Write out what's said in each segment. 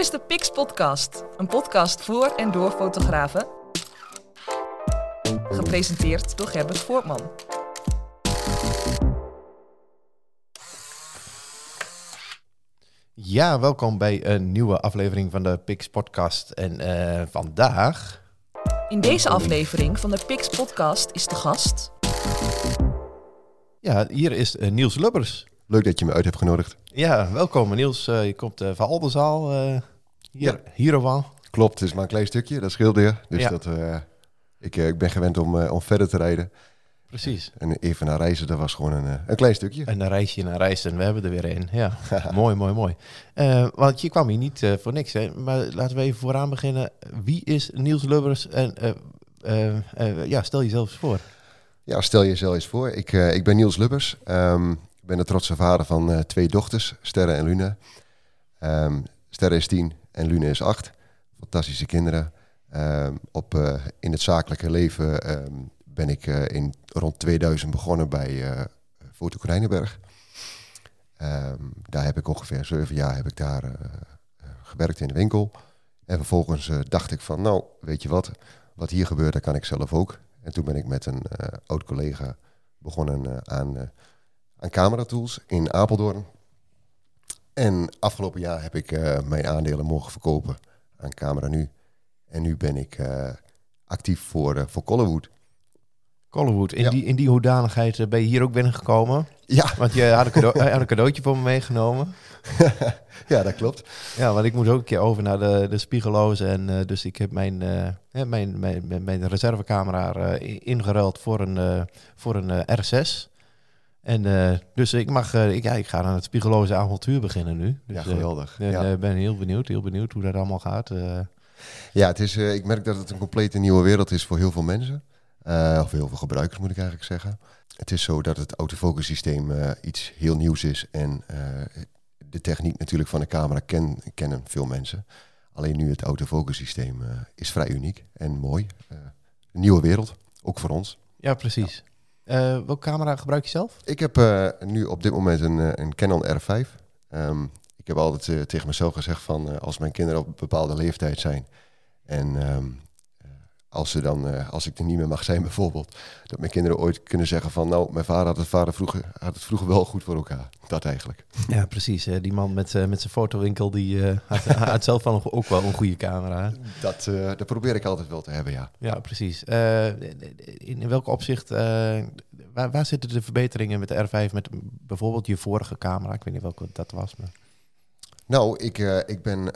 is de Pix Podcast, een podcast voor en door fotografen. Gepresenteerd door Gerbert Voortman. Ja, welkom bij een nieuwe aflevering van de Pix Podcast. En eh, vandaag. In deze aflevering van de Pix Podcast is de gast. Ja, hier is eh, Niels Lubbers. Leuk dat je me uit hebt genodigd. Ja, welkom Niels. Eh, je komt van Aldenzaal. Hier, hier of al. Klopt, het is maar een klein stukje, dat scheelt weer. Dus Ja. dat, ik, ik ben gewend om, om verder te rijden. Precies. En even naar reizen, dat was gewoon een, een klein stukje. En een reisje naar reis en we hebben er weer een. Ja, mooi, mooi, mooi. Eh, want je kwam hier niet eh, voor niks, hè? maar laten we even vooraan beginnen. Wie is Niels Lubbers? En eh, eh, eh, ja, stel jezelf eens voor. Ja, stel jezelf eens voor. Ik, eh, ik ben Niels Lubbers. Ehm, ik ben de trotse vader van eh, twee dochters, Sterre en Luna. Ehm, Sterre is tien en Luna is acht. Fantastische kinderen. Ehm, op, eh, in het zakelijke leven ehm, ben ik eh, in rond 2000 begonnen bij eh Foto Konijnenberg. Ehm, daar heb ik ongeveer zeven jaar heb ik daar eh, eh, gewerkt in de winkel. En vervolgens eh, dacht ik van, nou, weet je wat, wat hier gebeurt, dat kan ik zelf ook. En toen ben ik met een eh, oud collega begonnen eh, aan, eh aan cameratools in Apeldoorn. En afgelopen jaar heb ik eh, mijn aandelen mogen verkopen aan Camera Nu. En nu ben ik eh, actief voor, eh voor Collewood. Collewood, in, Ja. die, in die hoedanigheid ben je hier ook binnengekomen. Ja, Want je had een, cadeau, had een cadeautje voor me meegenomen. ja, dat klopt. Ja, want ik moest ook een keer over naar de, de spiegeloos. En dus ik heb mijn, mijn, mijn, mijn, mijn reservecamera ingeruild voor een, voor een eh, R6. En eh, dus ik mag, eh, ik, ja, ik ga aan het spiegeloze avontuur beginnen nu. Dus, Ja, eh, geweldig. ik Ja. ben heel benieuwd, heel benieuwd hoe dat allemaal gaat. Ja, het is, ik merk dat het een complete nieuwe wereld is voor heel veel mensen. Of heel veel gebruikers moet ik eigenlijk zeggen. Het is zo dat het autofocus systeem iets heel nieuws is. En de techniek natuurlijk van de camera ken, kennen veel mensen. Alleen nu het autofocus systeem is vrij uniek en mooi. Een nieuwe wereld, ook voor ons. ja, precies. Eh, welke camera gebruik je zelf? Ik heb eh, nu op dit moment een, eh, een Canon R5. Ehm, ik heb altijd tegen mezelf gezegd van als mijn kinderen op een bepaalde leeftijd zijn en ehm, eh, als, ze dan, eh, als ik er niet meer mag zijn bijvoorbeeld, dat mijn kinderen ooit kunnen zeggen van nou, mijn vader had het, vader vroeger, had het vroeger wel goed voor elkaar. Dat eigenlijk. Ja, precies. eh, die man met, eh, met zijn fotowinkel, die eh, had, had zelf nog- ook wel een goede camera. Dat, dat probeer ik altijd wel te hebben, ja. Ja, precies. In, welk opzicht, waar, waar zitten de verbeteringen met de R5 met bijvoorbeeld je vorige camera? Ik weet niet welke dat was, maar... Nou, ik, ik ben.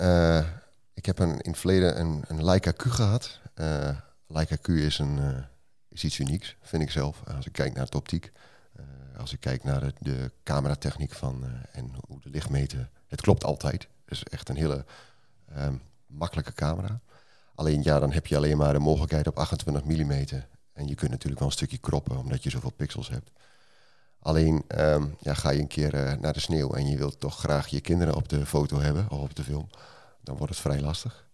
ik heb een, in het verleden een, een Leica Q gehad. Eh Leica Q is, een, eh, is iets unieks, vind ik zelf. Als ik kijk naar het optiek. eh, als ik kijk naar de, de cameratechniek van eh, en hoe de lichtmeten. Het klopt altijd. Het is echt een hele ehm, makkelijke camera. Alleen ja, dan heb je alleen maar de mogelijkheid op 28 mm. En je kunt natuurlijk wel een stukje kroppen, omdat je zoveel pixels hebt. Alleen ehm, ja, ga je een keer eh, naar de sneeuw en je wilt toch graag je kinderen op de foto hebben of op de film, dan wordt het vrij lastig.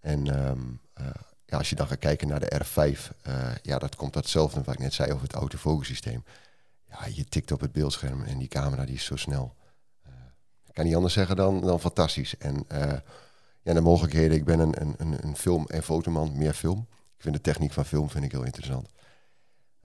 En ehm, eh, ja, als je dan gaat kijken naar de R5, eh, ja, dat komt datzelfde wat ik net zei over het autofocus systeem. Ja, je tikt op het beeldscherm en die camera die is zo snel. Eh, ik kan niet anders zeggen dan, dan fantastisch. En eh, ja, de mogelijkheden, ik ben een, een, een, film- en fotoman, meer film. Ik vind de techniek van film vind ik heel interessant.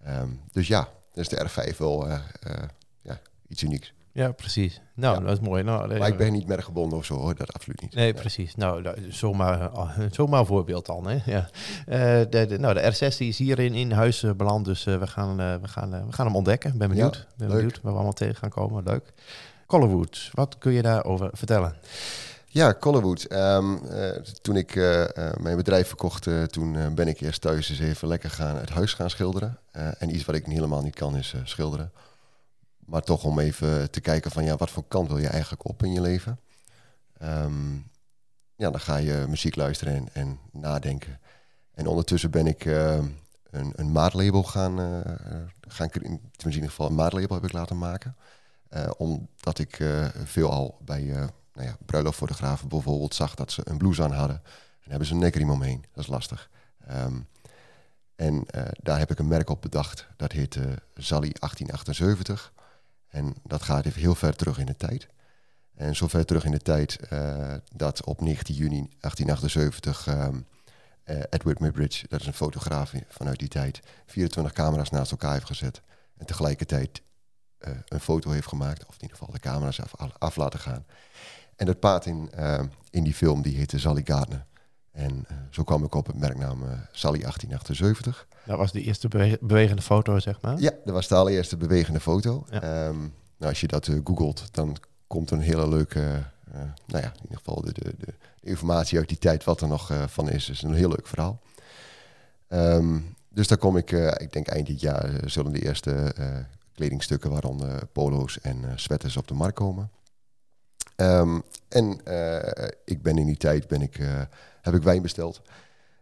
Ehm, dus ja, dus de R5 wel eh, eh, ja, iets unieks. Ja, precies. Nou, Ja. dat is mooi. Nou, Maar ik ben niet merkgebonden of zo hoor, dat absoluut niet. Nee, precies. Nou, dat zomaar, ah, zomaar een voorbeeld dan. Hè? Ja. Eh, de, de- nou, de R6 die is hier in, in huis eh, beland, dus eh, we, gaan, eh, we, gaan, eh, we gaan hem ontdekken. Ben benieuwd. Ja, ben leuk. benieuwd waar we allemaal tegen gaan komen. Leuk. Collerwood, wat kun je daarover vertellen? Ja, Collewood. Ehm, eh, toen ik eh, eh, mijn bedrijf verkocht, eh, toen eh, ben ik eerst thuis eens even lekker gaan het huis gaan schilderen. Eh, en iets wat ik helemaal niet kan is eh, schilderen. Maar toch om even te kijken van ja, wat voor kant wil je eigenlijk op in je leven? Ehm, ja, dan ga je muziek luisteren en, en nadenken. En ondertussen ben ik eh, een, een maatlabel gaan, eh gaan in ieder geval een maatlabel heb ik laten maken. Eh, omdat ik eh, veelal bij eh nou ja, bruiloftfotografen bijvoorbeeld zag dat ze een blouse aan hadden. En hebben ze een nekriem omheen. Dat is lastig. Ehm, en daar heb ik een merk op bedacht. Dat heet eh Zali 1878. En dat gaat even heel ver terug in de tijd. En zover terug in de tijd eh, dat op 19 juni 1878 ehm, eh, Edward Muybridge, dat is een fotograaf vanuit die tijd, 24 camera's naast elkaar heeft gezet. En tegelijkertijd eh, een foto heeft gemaakt, of in ieder geval de camera's af, laten gaan. En dat paard in, ehm, in die film, die heette Sally Gardner. En eh, zo kwam ik op het merknaam eh, Sally 1878. Dat was de eerste bewe- bewegende foto, zeg maar. Ja, dat was de allereerste bewegende foto. Ja. Ehm, nou, als je dat eh, googelt, dan komt er een hele leuke, nou ja, in ieder geval de, de, de informatie uit die tijd wat er nog van is. is een heel leuk verhaal. Ehm, dus daar kom ik, ik denk eind dit jaar zullen de eerste kledingstukken, waaronder polo's en sweaters op de markt komen. Ehm, en eh, ik ben in die tijd, ben ik, eh, heb ik wijn besteld.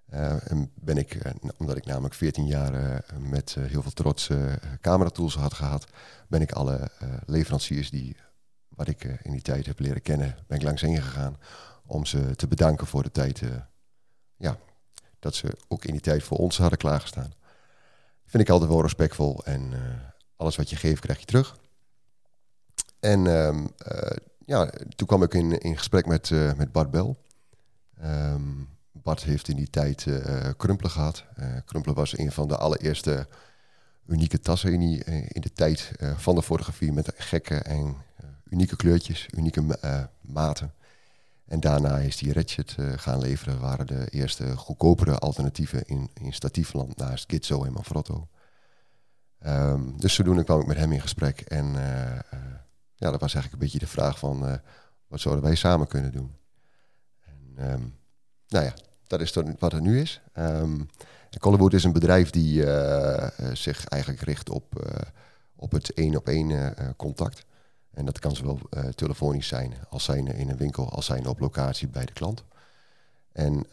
Eh, en ben ik, omdat ik namelijk 14 jaar met heel veel trots cameratools had gehad, ben ik alle leveranciers die wat ik in die tijd heb leren kennen, ben ik langs heen gegaan om ze te bedanken voor de tijd, ja, dat ze ook in die tijd voor ons hadden klaargestaan. Vind ik altijd wel respectvol en alles wat je geeft krijg je terug. En ehm, eh, ja, toen kwam ik in, in gesprek met, eh, met Bart Bel. Ehm, Bart heeft in die tijd eh Krumpelen gehad. Eh Krumpelen was een van de allereerste unieke tassen in, die, in de tijd van de fotografie met gekke en unieke kleurtjes, unieke ma- maten. En daarna is die Ratchet gaan leveren, waren de eerste goedkopere alternatieven in, in statiefland naast Gitzo en Manfrotto. Ehm, dus zodoende kwam ik met hem in gesprek en ja, dat was eigenlijk een beetje de vraag van eh, wat zouden wij samen kunnen doen. En, ehm, nou ja, dat is wat het nu is. Collywood is een bedrijf die eh, eh, zich eigenlijk richt op, op het één op één contact. En dat kan zowel telefonisch zijn als zijn in een winkel, als zijn op locatie bij de klant. En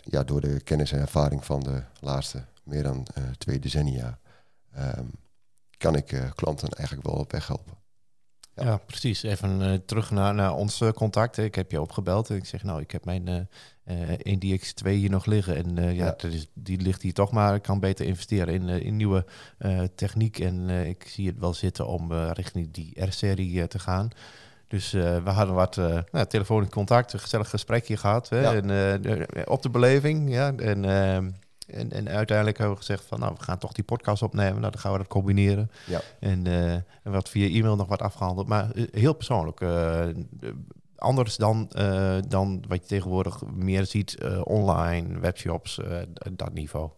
ja, door de kennis en ervaring van de laatste meer dan twee decennia ehm, kan ik klanten eigenlijk wel op weg helpen. Ja, precies. Even eh, terug naar, naar ons eh, contact. Ik heb je opgebeld en ik zeg, nou, ik heb mijn eh eh, 1DX2 hier nog liggen. En ja, Ja. is, die ligt hier toch maar. Ik kan beter investeren in, in nieuwe techniek. En ik zie het wel zitten om richting die R-serie te gaan. Dus we hadden wat eh nou, telefonisch contact, een gezellig gesprekje gehad. Hè, Ja. en, op de beleving, ja. En, ehm, en, en uiteindelijk hebben we gezegd van, nou, we gaan toch die podcast opnemen. Nou, dan gaan we dat combineren. Ja. En, eh, en wat via e-mail nog wat afgehandeld. Maar eh, heel persoonlijk. eh, de- anders dan, dan wat je tegenwoordig meer ziet online, webshops, dat niveau.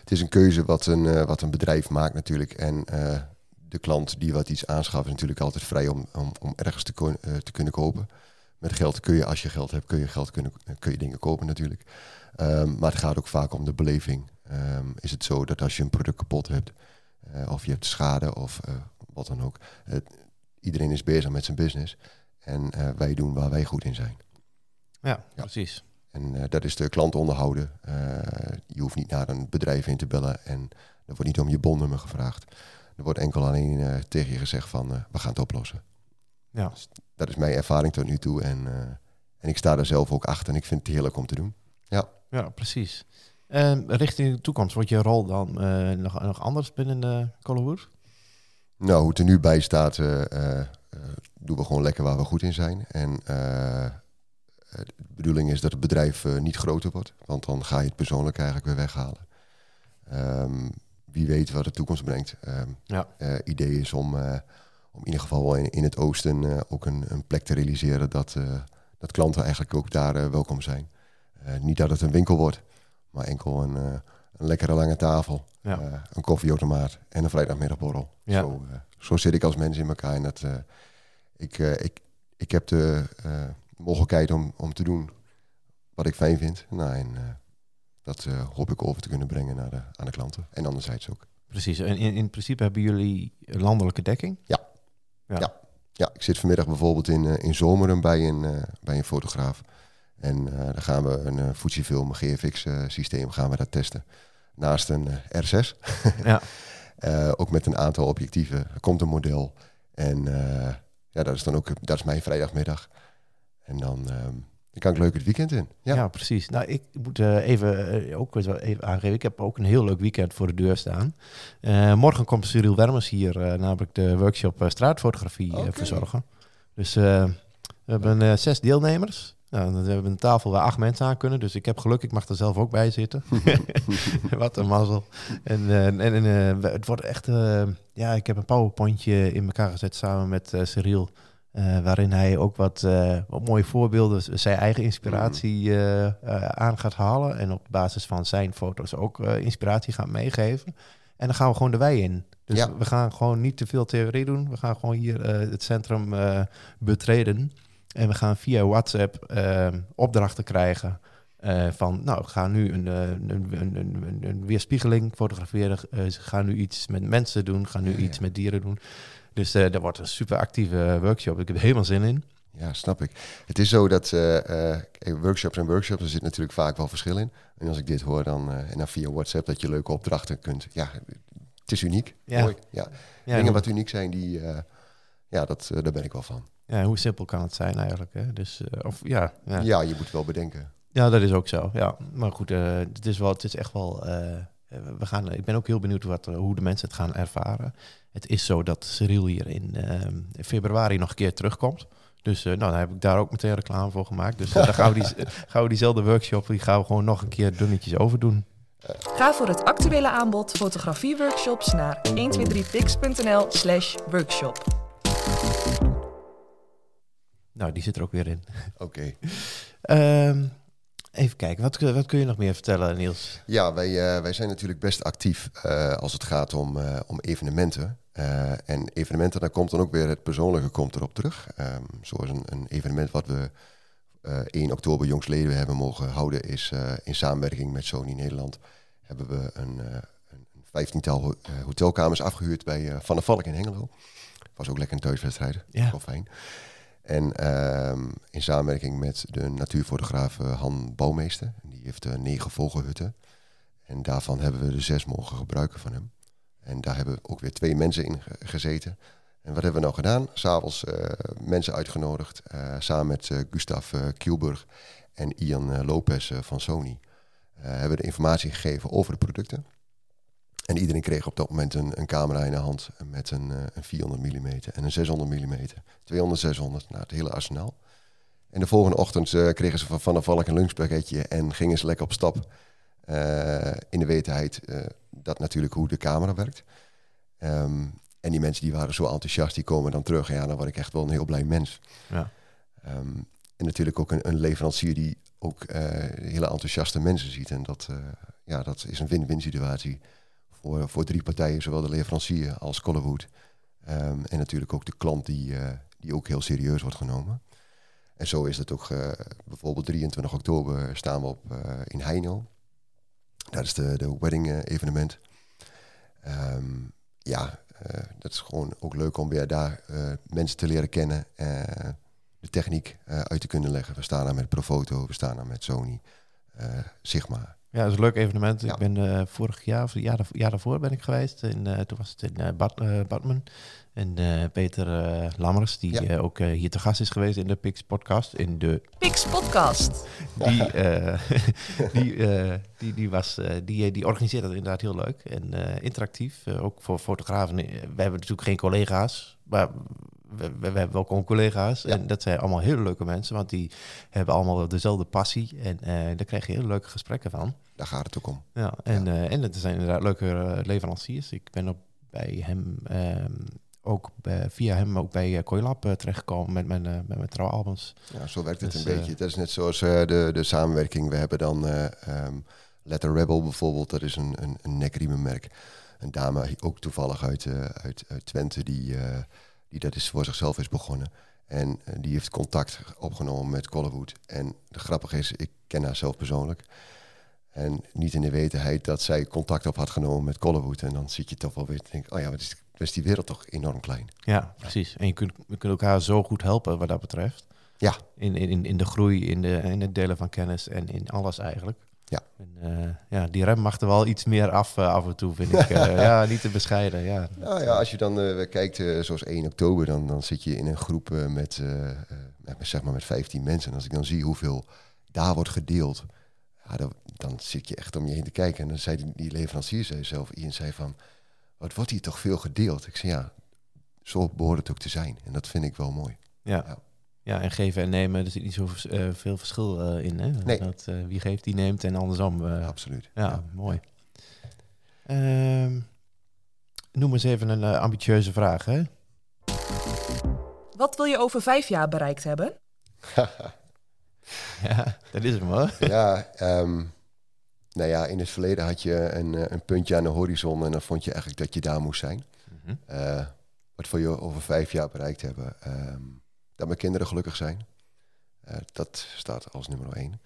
Het is een keuze wat een, wat een bedrijf maakt natuurlijk. En de klant die wat iets aanschaft is natuurlijk altijd vrij om, om, om ergens te, ko- eh, te kunnen kopen. Met geld kun je, als je geld hebt, kun je geld kunnen, kun je dingen kopen natuurlijk. Ehm, maar het gaat ook vaak om de beleving. Ehm, is het zo dat als je een product kapot hebt, eh, of je hebt schade of eh, wat dan ook. het- iedereen is bezig met zijn business. En eh, wij doen waar wij goed in zijn. Ja, precies. En dat is de klant onderhouden. Je hoeft niet naar een bedrijf in te bellen en er wordt niet om je bonnummer gevraagd. Er wordt enkel alleen tegen je gezegd van we gaan het oplossen. Ja. Dat is mijn ervaring tot nu toe en, en ik sta er zelf ook achter en ik vind het heerlijk om te doen. Ja, precies. Ehm, richting de toekomst, wordt je rol dan eh, nog, nog anders binnen uh, Collywood? Nou, hoe het er nu bij staat, eh, eh, doen we gewoon lekker waar we goed in zijn. En de bedoeling is dat het bedrijf niet groter wordt, want dan ga je het persoonlijk eigenlijk weer weghalen. Ehm, wie weet wat de toekomst brengt. Ehm, Ja. idee is om, om in ieder geval wel in, in het oosten ook een, een plek te realiseren dat, dat klanten eigenlijk ook daar welkom zijn. Eh, niet dat het een winkel wordt, maar enkel een, eh, een lekkere lange tafel, Ja. eh, een koffieautomaat en een vrijdagmiddagborrel. Ja. Zo, zo zit ik als mens in elkaar. En dat, ik, ik, ik heb de mogelijkheid om, om te doen wat ik fijn vind. Nou, en dat hoop ik over te kunnen brengen naar de, aan de klanten. En anderzijds ook. Precies. En in, in principe hebben jullie landelijke dekking? Ja, ik zit vanmiddag bijvoorbeeld in, in Zomeren bij een, bij een fotograaf. En eh dan gaan we een uh, Fujifilm GFX uh, systeem gaan we dat testen. Naast een uh, R6. ja. Ook met een aantal objectieven. Er komt een model. En ja, dat is dan ook dat is mijn vrijdagmiddag. En dan, um, dan kan ik leuk het weekend in. Ja, ja precies. Nou, ik moet uh, even, uh, ook even aangeven. Ik heb ook een heel leuk weekend voor de deur staan. Uh, morgen komt Cyril Wermers hier, namelijk de workshop straatfotografie okay. verzorgen. Dus We hebben eh, zes deelnemers. Nou, dan hebben we een tafel waar acht mensen aan kunnen. Dus ik heb geluk, ik mag er zelf ook bij zitten. Wat een mazzel. En, eh, en, en eh, het wordt echt... eh, ja, ik heb een powerpointje in elkaar gezet samen met Cyril. waarin hij ook wat, wat mooie voorbeelden, zijn eigen inspiratie eh, aan gaat halen. En op basis van zijn foto's ook inspiratie gaat meegeven. En dan gaan we gewoon de wei in. Dus Ja. we gaan gewoon niet te veel theorie doen. We gaan gewoon hier het centrum betreden. En we gaan via WhatsApp eh, opdrachten krijgen. eh, van, nou, ga nu een, eh, een, een, een, een, weerspiegeling fotograferen. eh, ze gaan nu iets met mensen doen. Gaan nu Ja, ja. iets met dieren doen. Dus eh dat wordt een super actieve workshop. Ik heb er helemaal zin in. Ja, snap ik. Het is zo dat eh, eh, workshops en workshops, er zit natuurlijk vaak wel verschil in. En als ik dit hoor dan, eh, en dan via WhatsApp, dat je leuke opdrachten kunt. Ja, het is uniek. Ja. Mooi. Ja. Dingen wat uniek zijn, die, eh, ja, dat, eh, daar ben ik wel van. Ja, hoe simpel kan het zijn eigenlijk? Hè? Dus, eh, of, ja, ja. Ja. je moet wel bedenken. Ja, dat is ook zo. Ja, maar goed, eh, het is wel, het is echt wel. eh, we gaan, ik ben ook heel benieuwd wat, hoe de mensen het gaan ervaren. Het is zo dat Cyril hier in, eh, in februari nog een keer terugkomt. Dus eh, nou, dan heb ik daar ook meteen reclame voor gemaakt. Dus dan gaan we, die, gaan we diezelfde workshop, die gaan we gewoon nog een keer dunnetjes overdoen. Ga voor het actuele aanbod fotografieworkshops naar 123pix.nl slash workshop. Nou, die zit er ook weer in. Oké. Ehm, even kijken, wat, kun- wat kun je nog meer vertellen, Niels? Ja, wij, eh, wij zijn natuurlijk best actief eh, als het gaat om, eh, om evenementen. En evenementen, daar komt dan ook weer het persoonlijke komt erop terug. Ehm, zoals een, een evenement wat we eh 1 oktober jongsleden hebben mogen houden, is in samenwerking met Sony Nederland. Hebben we een, een vijftiental ho- hotelkamers afgehuurd bij Van der Valk in Hengelo. Was ook lekker een thuiswedstrijd. Ja. Wel fijn. En ehm, in samenwerking met de natuurfotograaf eh, Han Bouwmeester. Die heeft eh, negen vogelhutten. En daarvan hebben we er zes mogen gebruiken van hem. En daar hebben ook weer twee mensen in ge- gezeten. En wat hebben we nou gedaan? S'avonds eh mensen uitgenodigd. samen met eh, Gustav Kielburg en Ian Lopez van Sony. hebben we de informatie gegeven over de producten. En iedereen kreeg op dat moment een, een camera in de hand met een, eh, een 400 mm en een 600 mm. 200, 600, nou het hele arsenaal. En de volgende ochtend eh, kregen ze van Van der Valk een lunchpakketje en gingen ze lekker op stap. eh, in de wetenheid dat natuurlijk hoe de camera werkt. Ehm, en die mensen die waren zo enthousiast, die komen dan terug. En ja, dan word ik echt wel een heel blij mens. Ja. Ehm, en natuurlijk ook een, een leverancier die ook hele enthousiaste mensen ziet. En dat, ja, dat is een win-win situatie voor, drie partijen, zowel de leverancier als Collewood. Ehm, en natuurlijk ook de klant die, eh, die ook heel serieus wordt genomen. En zo is het ook eh, bijvoorbeeld 23 oktober staan we op eh, in Heino. Dat is de, de wedding evenement. Ehm, ja, dat is gewoon ook leuk om weer daar mensen te leren kennen. eh, de techniek uit te kunnen leggen. We staan daar met Profoto, we staan daar met Sony, Sigma. Ja, dat is een leuk evenement. Ja. Ik ben eh, vorig jaar, of het jaar, daarvoor- jaar daarvoor ben ik geweest. En, eh, toen was het in eh, Bad, Badmen. En eh, Peter eh, Lammers, die Ja. eh, ook eh, hier te gast is geweest in de Pix podcast. In de, Pix Podcast. die, eh, die, eh, die, die, was, eh, die, die organiseert dat inderdaad heel leuk en eh, interactief. Eh, ook voor fotografen. We hebben natuurlijk geen collega's, maar we, we, we hebben wel collega's. Ja. En dat zijn allemaal hele leuke mensen, want die hebben allemaal dezelfde passie. En eh, daar krijg je hele leuke gesprekken van. Daar gaat het ook om. Ja, en, eh, en het zijn inderdaad leuke eh, leveranciers. Ik ben op, bij hem ehm, ook bij- via hem ook bij uh, Coilab terechtgekomen met mijn, eh, met mijn trouwalbums. Ja, zo werkt het Dus, een beetje. Dat is net zoals de, de samenwerking. We hebben dan eh ehm, Letter Rebel bijvoorbeeld. Dat is een, een, een nekriemenmerk. Een dame, ook toevallig uit, uit, uit Twente, die, die dat is voor zichzelf is begonnen. En eh, die heeft contact opgenomen met Collewood. En de grappige is, ik ken haar zelf persoonlijk. En niet in de wetenheid dat zij contact op had genomen met Collewood. En dan zit je toch wel weer te denken, oh ja, wat is, wat is die wereld toch enorm klein. Ja, precies. En je kunt, je kunt elkaar zo goed helpen wat dat betreft. Ja. In, in, in de groei, in, de, in het delen van kennis en in alles eigenlijk. Ja. En, eh, ja, die rem mag er wel iets meer af eh, af en toe, vind ik. Eh, ja, niet te bescheiden. Ja. Nou ja, als je dan kijkt, zoals 1 oktober, dan, dan zit je in een groep met, met, zeg maar met 15 mensen. En als ik dan zie hoeveel daar wordt gedeeld, ja, dan, dan zit je echt om je heen te kijken. En dan zei die, die leverancier zei zelf, Ian zei van, wat wordt hier toch veel gedeeld? Ik zei ja, zo behoort het ook te zijn. En dat vind ik wel mooi. Ja. Ja. Ja, en geven en nemen, er zit niet zo eh, veel verschil eh, in. Hè? Nee. Dat, eh, wie geeft, die neemt en andersom. Absoluut. ja, mooi. Ehm, noem eens even een ambitieuze vraag. Hè? Wat wil je over vijf jaar bereikt hebben? Ja, dat is hem hoor. ja, ehm, nou ja, in het verleden had je een, een puntje aan de horizon en dan vond je eigenlijk dat je daar moest zijn. Mhm. Eh, wat wil je over vijf jaar bereikt hebben? Ehm, dat mijn kinderen gelukkig zijn. Eh, dat staat als nummer één.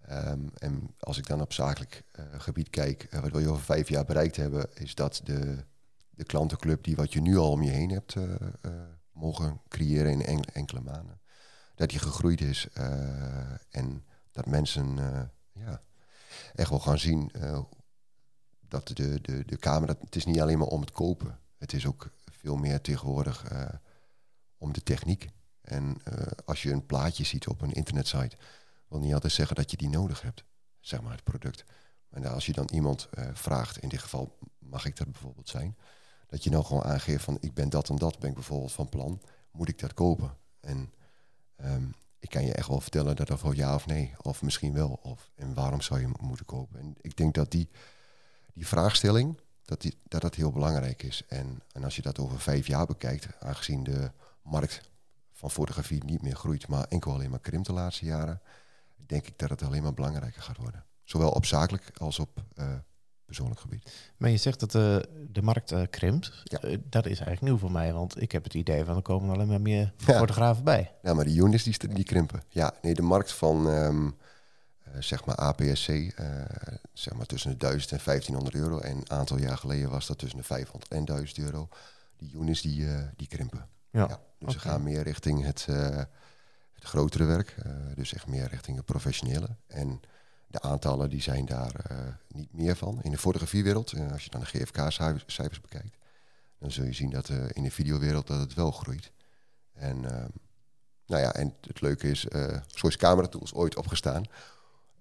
Ehm, en als ik dan op zakelijk eh, gebied kijk, eh, wat wil je over vijf jaar bereikt hebben, is dat de, de klantenclub die wat je nu al om je heen hebt mogen creëren in en- enkele maanden, dat die gegroeid is en dat mensen ja, echt wel gaan zien dat de, de, de camera, het is niet alleen maar om het kopen, het is ook veel meer tegenwoordig om de techniek. En eh, als je een plaatje ziet op een internetsite, wil niet altijd zeggen dat je die nodig hebt, zeg maar het product. En als je dan iemand eh, vraagt, in dit geval mag ik dat bijvoorbeeld zijn, dat je nou gewoon aangeeft van ik ben dat en dat, ben ik bijvoorbeeld van plan, moet ik dat kopen? En ehm, ik kan je echt wel vertellen dat of wel ja of nee, of misschien wel, of en waarom zou je moeten kopen? En ik denk dat die, die vraagstelling, dat, die, dat dat heel belangrijk is. En, en als je dat over vijf jaar bekijkt, aangezien de markt van fotografie niet meer groeit, maar enkel alleen maar krimpt de laatste jaren, denk ik dat het alleen maar belangrijker gaat worden. Zowel op zakelijk als op eh, persoonlijk gebied. Maar je zegt dat eh, de markt eh, krimpt. Ja. Dat is eigenlijk nieuw voor mij, want ik heb het idee van er komen alleen maar meer Ja. fotografen bij. Nou, maar die units die, die krimpen. Ja, nee, de markt van ehm, eh, zeg maar APS-C, zeg maar tussen de 1000 en 1500 euro. En een aantal jaar geleden was dat tussen de 500 en 1000 euro. Die units die, die krimpen. Ja. Ja, dus ze oké. gaan meer richting het, eh, het grotere werk. eh, dus echt meer richting het professionele. En de aantallen die zijn daar eh, niet meer van. In de fotografiewereld, als je dan de GFK-cijfers bekijkt, dan zul je zien dat in de videowereld dat het wel groeit. En ehm, nou ja, en het leuke is, zo is Camera Tools ooit opgestaan.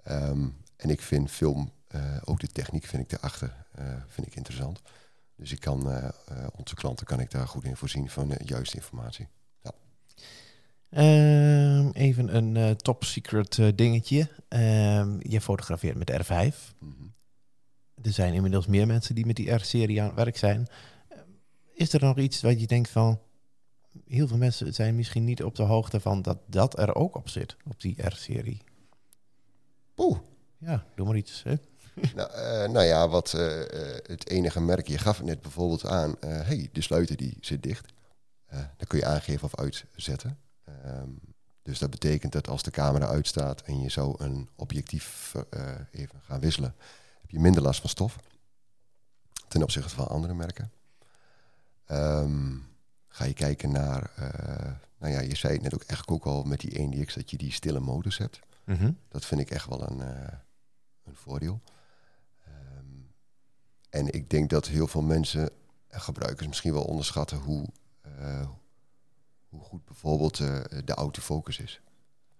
Ehm, en ik vind film, ook de techniek vind ik daarachter, vind ik interessant. Dus ik kan, eh, eh, onze klanten kan ik daar goed in voorzien van eh, juiste informatie. Ehm, even een top secret dingetje. Ehm, je fotografeert met R5. Mhm. Er zijn inmiddels meer mensen die met die R-serie aan het werk zijn. Ehm, Is er nog iets wat je denkt van... Heel veel mensen zijn misschien niet op de hoogte van dat dat er ook op zit, op die R-serie. Oeh, Ja, doe maar iets. Hè? nou, eh, nou ja, wat eh, eh, het enige merk, je gaf het net bijvoorbeeld aan, eh hey, de sluiter die zit dicht. Dan kun je aangeven of uitzetten. Ehm, dus dat betekent dat als de camera uitstaat en je zou een objectief even gaan wisselen, heb je minder last van stof. Ten opzichte van andere merken. Ehm, ga je kijken naar, nou ja, je zei het net ook echt ook al met die 1DX dat je die stille modus hebt. Mhm. Dat vind ik echt wel een, een voordeel. En ik denk dat heel veel mensen en gebruikers misschien wel onderschatten hoe, eh, hoe goed bijvoorbeeld eh, de autofocus is.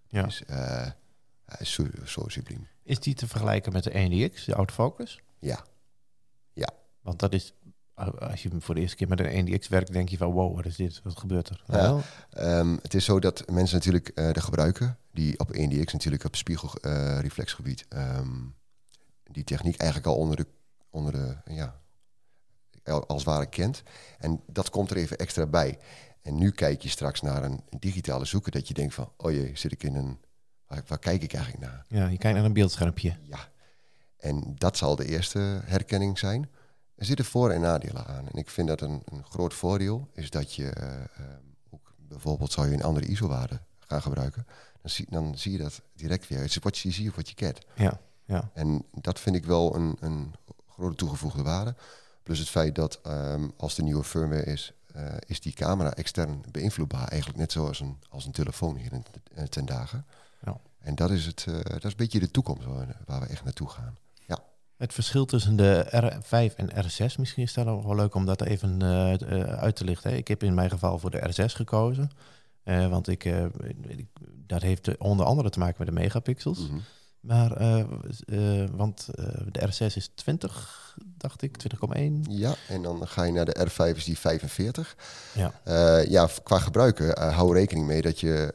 Ja. Dus, eh, is zo, zo subliem. Is die te vergelijken met de 1DX, de autofocus? Ja, Want dat is, als je voor de eerste keer met een 1DX werkt, denk je van wow, wat is dit? Wat gebeurt er? Ja. Ehm, het is zo dat mensen natuurlijk de gebruiker, die op 1DX natuurlijk op spiegelreflexgebied, ehm die techniek eigenlijk al onder de, onder de ja, al- als het ware kent. En dat komt er even extra bij. En nu kijk je straks naar een, digitale zoeker dat je denkt van, oh jee, zit ik in een, waar, waar kijk ik eigenlijk naar? ja, je kijkt naar een beeldschermpje. Ja. En dat zal de eerste herkenning zijn. Er zitten voor- en nadelen aan. En ik vind dat een, een groot voordeel is dat je eh, ehm, ook bijvoorbeeld zou je een andere ISO-waarde gaan gebruiken. Dan zie, dan zie je dat direct weer. Het is wat je ziet of wat je kent. Ja, ja. En dat vind ik wel een, een grote toegevoegde waarde. Plus het feit dat ehm, als de nieuwe firmware is, eh, is die camera extern beïnvloedbaar. Eigenlijk net zoals een, als een telefoon hier in, eh, ten dagen. Ja. En dat is, het, eh, dat is een beetje de toekomst waar, waar we echt naartoe gaan. Het verschil tussen de R5 en R6, misschien is dat nog wel leuk om dat even uit te lichten. hè. Ik heb in mijn geval voor de R6 gekozen. want ik, ik- dat heeft onder andere te maken met de megapixels. Mhm. Maar, eh, eh, want eh, de R6 is 20, dacht ik, 20,1. Ja, en dan ga je naar de R5 is die 45. Ja. Ja, qua gebruiken hou rekening mee dat je...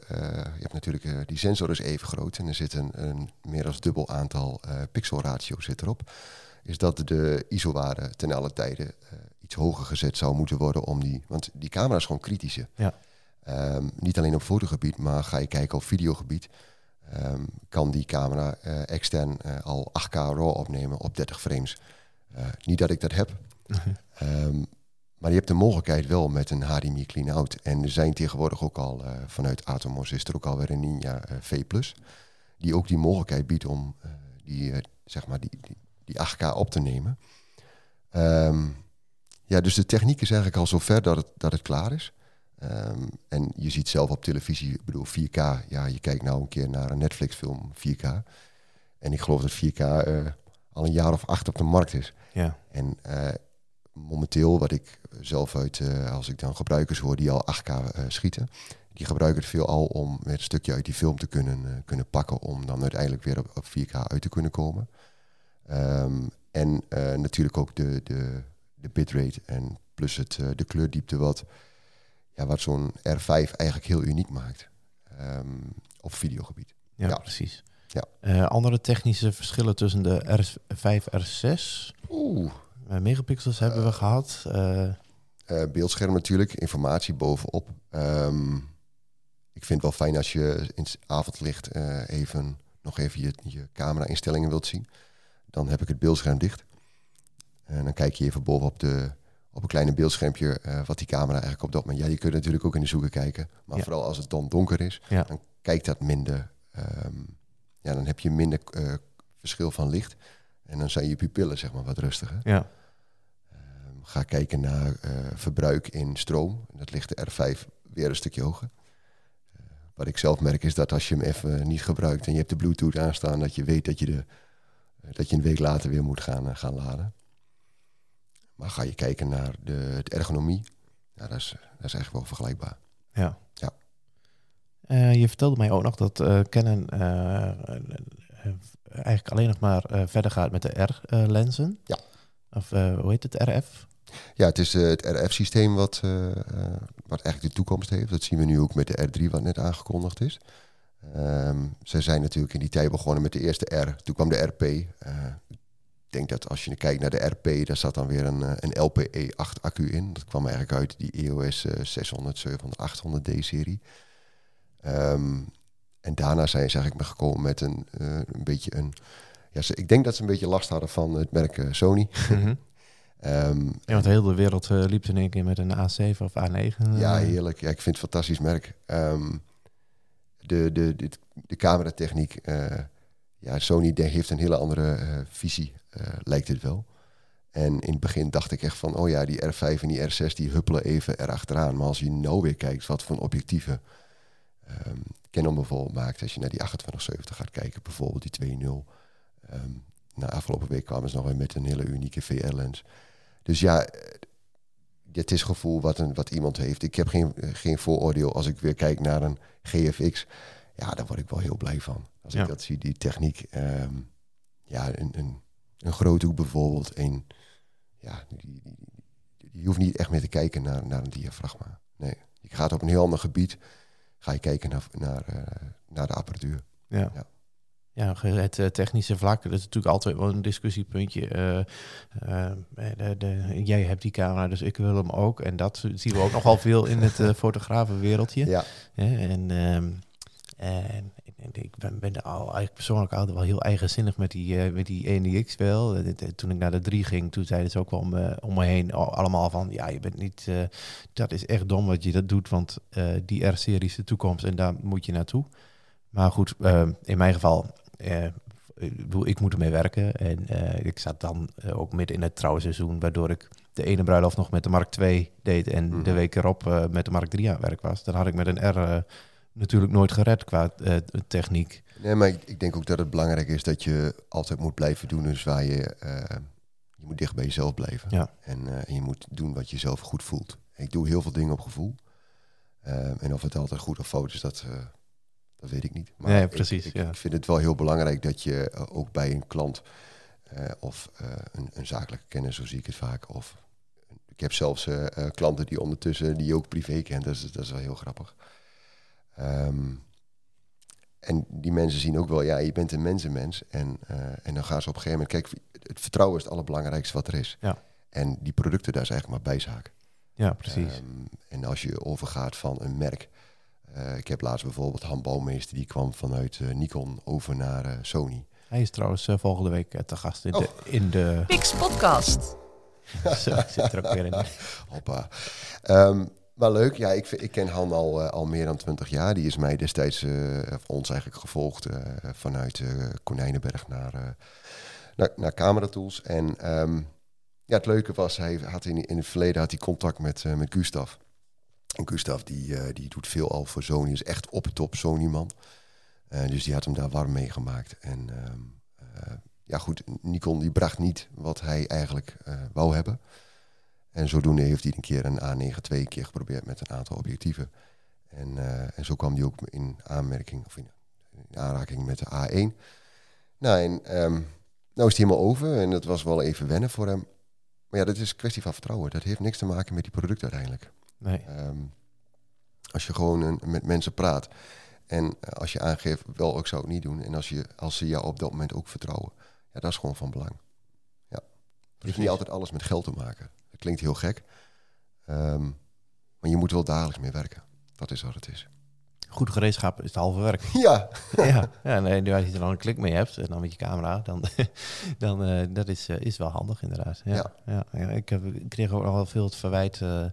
je hebt natuurlijk, die sensor is even groot en er zit een, een meer dan dubbel aantal pixelratio zit erop. Is dat de ISO-waarde ten alle tijde eh, iets hoger gezet zou moeten worden om die... Want die camera is gewoon kritische. Ja. Ehm, niet alleen op fotogebied, maar ga je kijken op videogebied... ehm, kan die camera eh, extern eh, al 8K RAW opnemen op 30 frames. Eh, niet dat ik dat heb, Ehm, maar je hebt de mogelijkheid wel met een HDMI clean-out. En er zijn tegenwoordig ook al, vanuit Atomos is er ook alweer een Ninja V+. Die ook die mogelijkheid biedt om die, zeg maar die, die, die 8K op te nemen. Ehm, ja, dus de techniek is eigenlijk al zover dat het, dat het klaar is. Ehm, en je ziet zelf op televisie, ik bedoel 4K, ja, je kijkt nou een keer naar een Netflix film 4K. En ik geloof dat 4K eh, al een jaar of acht op de markt is. Ja. En eh, momenteel, wat ik zelf uit, eh, als ik dan gebruikers hoor die al 8K eh, schieten, die gebruiken het veel al om weer een stukje uit die film te kunnen, kunnen pakken, om dan uiteindelijk weer op, op 4K uit te kunnen komen. Ehm, en natuurlijk ook de, de, de bitrate en plus het, de kleurdiepte wat, ja, wat zo'n R5 eigenlijk heel uniek maakt ehm, op videogebied. Ja, Ja. precies. Ja. Eh, andere technische verschillen tussen de R5 R6. Oeh. Eh, megapixels hebben we gehad. Eh, Eh, beeldscherm natuurlijk, informatie bovenop. Ehm, ik vind het wel fijn als je in het avondlicht even nog even je, je camera-instellingen wilt zien. Dan heb ik het beeldscherm dicht. En dan kijk je even bovenop de, op een kleine beeldschermpje eh, wat die camera eigenlijk op dat moment. Ja, je kunt natuurlijk ook in de zoeker kijken. Maar Ja. vooral als het dan donker is, Ja. dan kijkt dat minder. ehm, ja, dan heb je minder eh, verschil van licht. En dan zijn je pupillen zeg maar wat rustiger. ja. Ehm, ga kijken naar eh, verbruik in stroom. Dat ligt de R5 weer een stukje hoger. Wat ik zelf merk is dat als je hem even niet gebruikt en je hebt de Bluetooth aanstaan, dat je weet dat je, de, dat je een week later weer moet gaan, gaan laden. Maar ga je kijken naar de, ergonomie, ja, dat, is, dat is eigenlijk wel vergelijkbaar. Ja. Ja. Eh, je vertelde mij ook nog dat eh, Canon eh, eigenlijk alleen nog maar verder gaat met de R-lenzen. Ja. Of hoe heet het? RF? Ja, het is het RF-systeem wat, wat eigenlijk de toekomst heeft. Dat zien we nu ook met de R3 wat net aangekondigd is. Ehm, ze zijn natuurlijk in die tijd begonnen met de eerste R. Toen kwam de RP. Denk dat als je kijkt naar de RP, daar zat dan weer een, eh, een LPE8 accu in. Dat kwam eigenlijk uit die EOS eh, 600, 700, 800D serie. Ehm, en daarna zijn ze eigenlijk maar gekomen met een, eh, een beetje een... Ja, ze, ik denk dat ze een beetje last hadden van het merk eh, Sony. Ehm, Ja, want heel de wereld eh, liep in één keer met een A7 of A9. Ja, heerlijk. Ja, ik vind het een fantastisch merk. Ehm, de, de, de, de cameratechniek, ja, Sony heeft een hele andere eh, visie, eh, lijkt het wel. En in het begin dacht ik echt van, oh ja, die R5 en die R6 die huppelen even erachteraan. Maar als je nou weer kijkt wat voor objectieven ehm Canon bijvoorbeeld maakt, als je naar die 2870 gaat kijken, bijvoorbeeld die 2.0. Ehm na afgelopen week kwamen ze nog weer met een hele unieke VR-lens. Dus ja, eh, het is gevoel wat, een, wat iemand heeft. Ik heb geen, eh, geen vooroordeel als ik weer kijk naar een GFX. Ja, daar word ik wel heel blij van. Als Ja. ik dat zie, die techniek. ehm, ja, een, een, een groothoek bijvoorbeeld. Een, ja, die, die, die- je hoeft niet echt meer te kijken naar, naar een diafragma. Nee, je gaat op een heel ander gebied. Ga je kijken naar, naar, eh, naar de apparatuur. Ja. Ja. Ja, het eh, technische vlak, dat is natuurlijk altijd wel een discussiepuntje. Eh, de, de, jij hebt die camera, dus ik wil hem ook. En dat zien we ook nogal veel in het eh, fotografenwereldje. Ja, en ehm, en ik- ben, ben al eigenlijk persoonlijk altijd wel heel eigenzinnig met die, eh, met die ENIX wel. Eh, eh, Toen ik naar de 3 ging, toen zeiden ze ook wel om, me- om me heen al- allemaal van... ja, je bent niet... dat is echt dom wat je dat doet, want die R-serie is de toekomst en daar moet je naartoe. Maar goed, eh, in mijn geval... ik bedoel, ik moet ermee werken. En ik zat dan ook midden in het trouwenseizoen, waardoor ik de ene bruiloft nog met de Mark II deed en Mhm. de week erop met de Mark 3 aan het werk was. Dan had ik met een R natuurlijk nooit gered qua eh, techniek. Nee, maar ik, ik denk ook dat het belangrijk is dat je altijd moet blijven doen. Dus waar je, eh, je moet dicht bij jezelf blijven. Ja. En, eh, en je moet doen wat je zelf goed voelt. Ik doe heel veel dingen op gevoel. En of het altijd goed of fout is, dat, dat weet ik niet. Maar Nee, precies, Ik, ja. ik vind het wel heel belangrijk dat je ook bij een klant of een, een zakelijke kennis, zo zie ik het vaak. Of ik heb zelfs klanten die ondertussen die je ook privé kent. Dat is, dat is wel heel grappig. Ehm, en die mensen zien ook wel, ja, je bent een mensenmens. En, eh, en dan gaan ze op een gegeven moment, kijk, het vertrouwen is het allerbelangrijkste wat er is. Ja. En die producten, daar is eigenlijk maar bijzaak. Ja, precies. Ehm, en als je overgaat van een merk. eh, ik heb laatst bijvoorbeeld Han Bouwmeester, die kwam vanuit eh, Nikon over naar Sony. Hij is trouwens volgende week te gast in de... In de Pix Podcast. Zo, ik zit er ook weer in. Hoppa. Ehm, maar leuk, ja, ik, ik ken Han al, eh, al meer dan twintig jaar. Die is mij destijds, eh, of ons eigenlijk gevolgd, eh, vanuit eh, Konijnenberg naar, eh naar, naar Camera Tools. En ehm, ja, het leuke was, hij had in, in het verleden had hij contact met, eh, met Gustav. En Gustav die, eh, die doet veel al voor Sony, is echt op top Sony-man. Eh, dus die had hem daar warm mee gemaakt. En ehm, eh, ja goed, Nikon die bracht niet wat hij eigenlijk eh, wou hebben. En zodoende heeft hij een keer een A9 twee keer geprobeerd met een aantal objectieven. En, eh, en zo kwam hij ook in aanmerking of in, in aanraking met de A1. Nou, en ehm, nou is hij helemaal over en dat was wel even wennen voor hem. Maar ja, dat is een kwestie van vertrouwen. Dat heeft niks te maken met die producten uiteindelijk. Nee. Ehm, als je gewoon een- met mensen praat en eh, als je aangeeft, wel, ik zou het niet doen. En als, je, als ze jou op dat moment ook vertrouwen, ja, dat is gewoon van belang. Ja. Het heeft niet altijd alles met geld te maken. Klinkt heel gek. Ehm, maar je moet wel dagelijks mee werken. Dat is wat het is. Goed gereedschap is het halve werk. Ja, ja, ja nee, als je er dan een klik mee hebt en dan met je camera, dan, dan eh, dat is, eh, is wel handig inderdaad. Ja, ja. Ja. ja, ik, heb, ik kreeg ook wel veel het verwijt, eh, eh,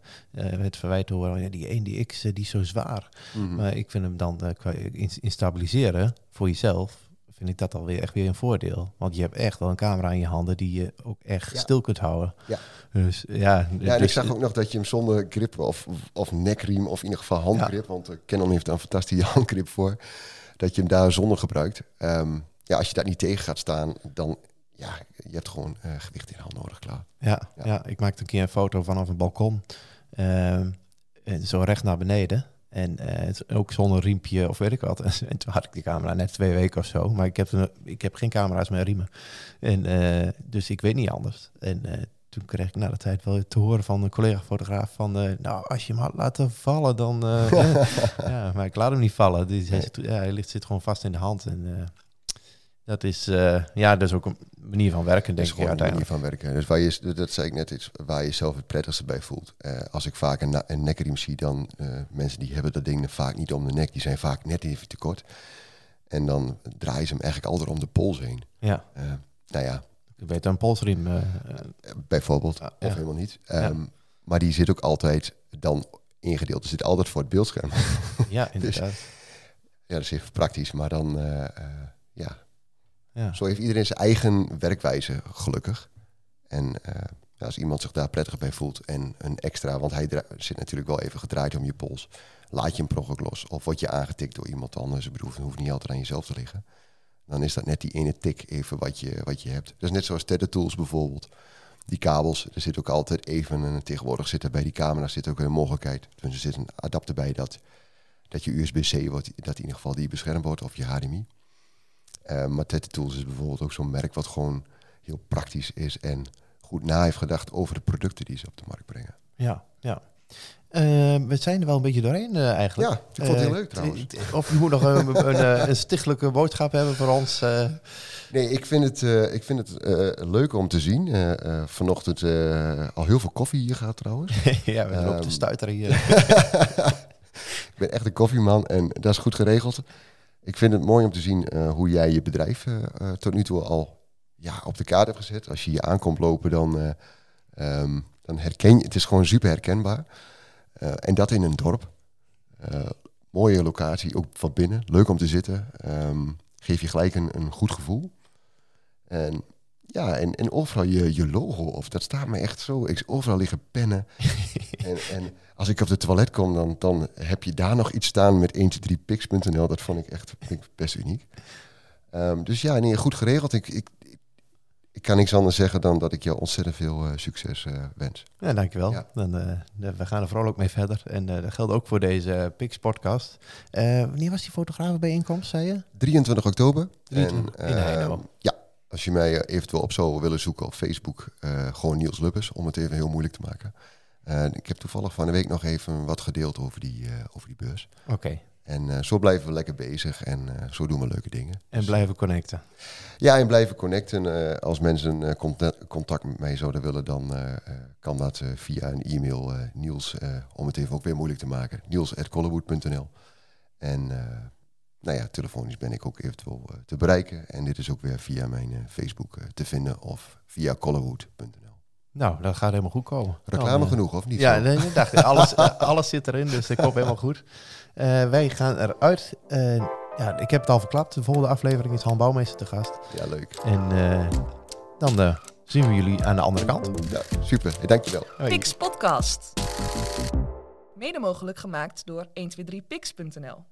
het verwijt te horen, die 1DX eh, die is zo zwaar. Mhm. Maar ik vind hem dan eh, qua in, in stabiliseren voor jezelf, vind ik dat alweer echt weer een voordeel. Want je hebt echt wel een camera in je handen die je ook echt Ja. stil kunt houden. Ja. Dus ja. Ja, en ik dus- zag ook nog dat je hem zonder grip of, of nekriem, of in ieder geval handgrip, want uh, Canon heeft daar een fantastische handgrip voor, dat je hem daar zonder gebruikt. Ehm, ja, als je dat niet tegen gaat staan, dan ja, je hebt gewoon eh, gewicht in de hand nodig, klaar. Ja, ja. Ja. ik maakte een keer een foto vanaf een balkon. En zo recht naar beneden. En eh, het- ook zonder riempje of weet ik wat. En toen had ik die camera net twee weken of zo. Maar ik heb, een- ik heb geen camera's met riemen. En, eh, dus ik weet niet anders. En eh, toen kreeg ik na de tijd wel te horen van een collega-fotograaf van... nou, als je hem had laten vallen, dan... ja, maar ik laat hem niet vallen. Dus hij, zit, ja, hij ligt, zit gewoon vast in de hand. En dat is... eh, ja, dat is ook een manier van werken, Dat denk is ik gewoon een manier van werken. Dus waar je, dat zei ik net, iets waar je jezelf het prettigste bij voelt. Eh, als ik vaak een, een nekriem zie, dan eh, mensen die hebben dat ding vaak niet om de nek. Die zijn vaak net even te kort. En dan draaien ze hem eigenlijk altijd om de pols heen. Ja, nou ja, weet een polsriem... bijvoorbeeld, of ja. helemaal niet. Ja. Ehm, Maar die zit ook altijd dan ingedeeld. Er zit altijd voor het beeldscherm. Ja, inderdaad. ja, dat is even praktisch. Maar dan, ja, Zo heeft iedereen zijn eigen werkwijze, gelukkig. En eh, als iemand zich daar prettig bij voelt en een extra, want hij zit natuurlijk wel even gedraaid om je pols, laat je per ongeluk los. Of word je aangetikt door iemand anders. Ik bedoel, hoeft niet altijd aan jezelf te liggen. Dan is dat net die ene tik even wat je, wat je hebt. Dat is net zoals Tether Tools bijvoorbeeld. Die kabels, er zit ook altijd even, en tegenwoordig zit er bij die camera zit ook een mogelijkheid. Dus er zit een adapter bij dat, dat je USB-C wordt, dat in ieder geval die beschermd wordt, of je HDMI. Eh, maar Tools is bijvoorbeeld ook zo'n merk wat gewoon heel praktisch is en goed na heeft gedacht over de producten die ze op de markt brengen. Ja, ja. Eh, we zijn er wel een beetje doorheen eh, eigenlijk. Ja, ik vond het heel leuk trouwens. Of je moet nog een, een, een stichtelijke boodschap hebben voor ons. Nee, ik vind het, ik vind het leuk om te zien. Vanochtend al heel veel koffie hier gaat trouwens. ja, we op de Ehm. stuiter hier. ik ben echt een koffieman en dat is goed geregeld. Ik vind het mooi om te zien eh, hoe jij je bedrijf eh, eh, tot nu toe al ja, op de kaart hebt gezet. Als je hier aankomt lopen, dan, eh, ehm, dan herken je... Het is gewoon super herkenbaar. En dat in een dorp. Mooie locatie, ook van binnen. Leuk om te zitten. Ehm, geef je gelijk een, een goed gevoel. En ja, en, en overal je, je logo of dat staat me echt zo. Ik, overal liggen pennen. en, en als ik op het toilet kom, dan, dan heb je daar nog iets staan met 123pix.nl. Dat vond ik echt vind ik best uniek. Ehm, dus ja, nee, goed geregeld. Ik, ik, ik kan niks anders zeggen dan dat ik je ontzettend veel eh, succes eh, wens. Ja, dankjewel. Ja. Dan, eh, de- we gaan er vooral ook mee verder. En dat geldt ook voor deze Pix podcast. Wanneer was die fotografenbijeenkomst, zei je? 23 oktober. 23 in eh, Heineken. Ja, als je mij eh, eventueel op zou willen zoeken op Facebook, eh, gewoon Niels Lubbers, om het even heel moeilijk te maken. Eh, ik heb toevallig van de week nog even wat gedeeld over die, eh, over die beurs. Oké. En zo blijven we lekker bezig en zo doen we leuke dingen. En Dus, blijven connecten. Ja, en blijven connecten. Als mensen contact, met mij zouden willen, dan kan dat via een e-mail Niels, om het even ook weer moeilijk te maken, niels.collewood.nl. En nou ja, telefonisch ben ik ook eventueel eh, te bereiken. En dit is ook weer via mijn eh, Facebook eh, te vinden of via collewood.nl. Nou, dat gaat helemaal goed komen. Reclame eh, genoeg, of niet? Ja, nee, ik dacht, alles, alles zit erin, dus dat komt helemaal goed. Eh, wij gaan eruit. Eh, ja, ik heb het al verklapt. De volgende aflevering is Han Bouwmeester te gast. ja leuk. En eh, dan zien we jullie aan de andere kant. Ja, super. Dankjewel. Pix Podcast. Mede mogelijk gemaakt door 123pix.nl.